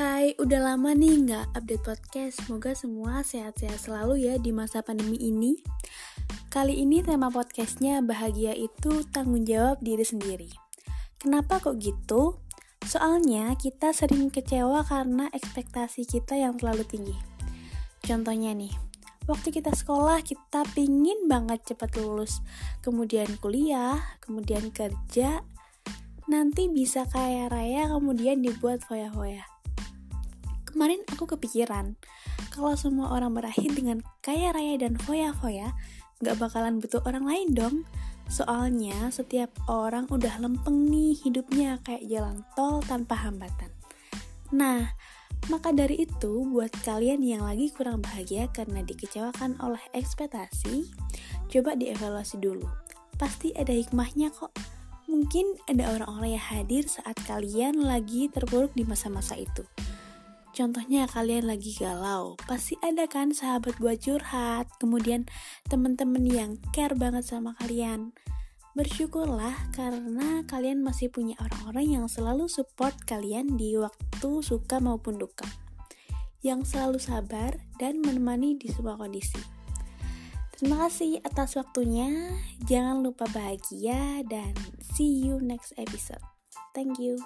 Hai, udah lama nih nggak update podcast. Semoga semua sehat-sehat selalu ya di masa pandemi ini. Kali ini tema podcastnya bahagia itu tanggung jawab diri sendiri. Kenapa kok gitu? Soalnya kita sering kecewa karena ekspektasi kita yang terlalu tinggi. Contohnya nih, waktu kita sekolah kita pingin banget cepat lulus, kemudian kuliah, kemudian kerja, nanti bisa kaya raya kemudian dibuat foya-foya Kemarin aku kepikiran, kalau semua orang berakhir dengan kaya raya dan foya-foya, gak bakalan butuh orang lain dong. Soalnya setiap orang udah lempeng nih hidupnya kayak jalan tol tanpa hambatan. Nah, maka dari itu buat kalian yang lagi kurang bahagia karena dikecewakan oleh ekspektasi, coba dievaluasi dulu. Pasti ada hikmahnya kok. Mungkin ada orang-orang yang hadir saat kalian lagi terpuruk di masa-masa itu. Contohnya kalian lagi galau, pasti ada kan sahabat buat curhat, kemudian teman-teman yang care banget sama kalian. Bersyukurlah karena kalian masih punya orang-orang yang selalu support kalian di waktu suka maupun duka. Yang selalu sabar dan menemani di semua kondisi. Terima kasih atas waktunya. Jangan lupa bahagia dan see you next episode. Thank you.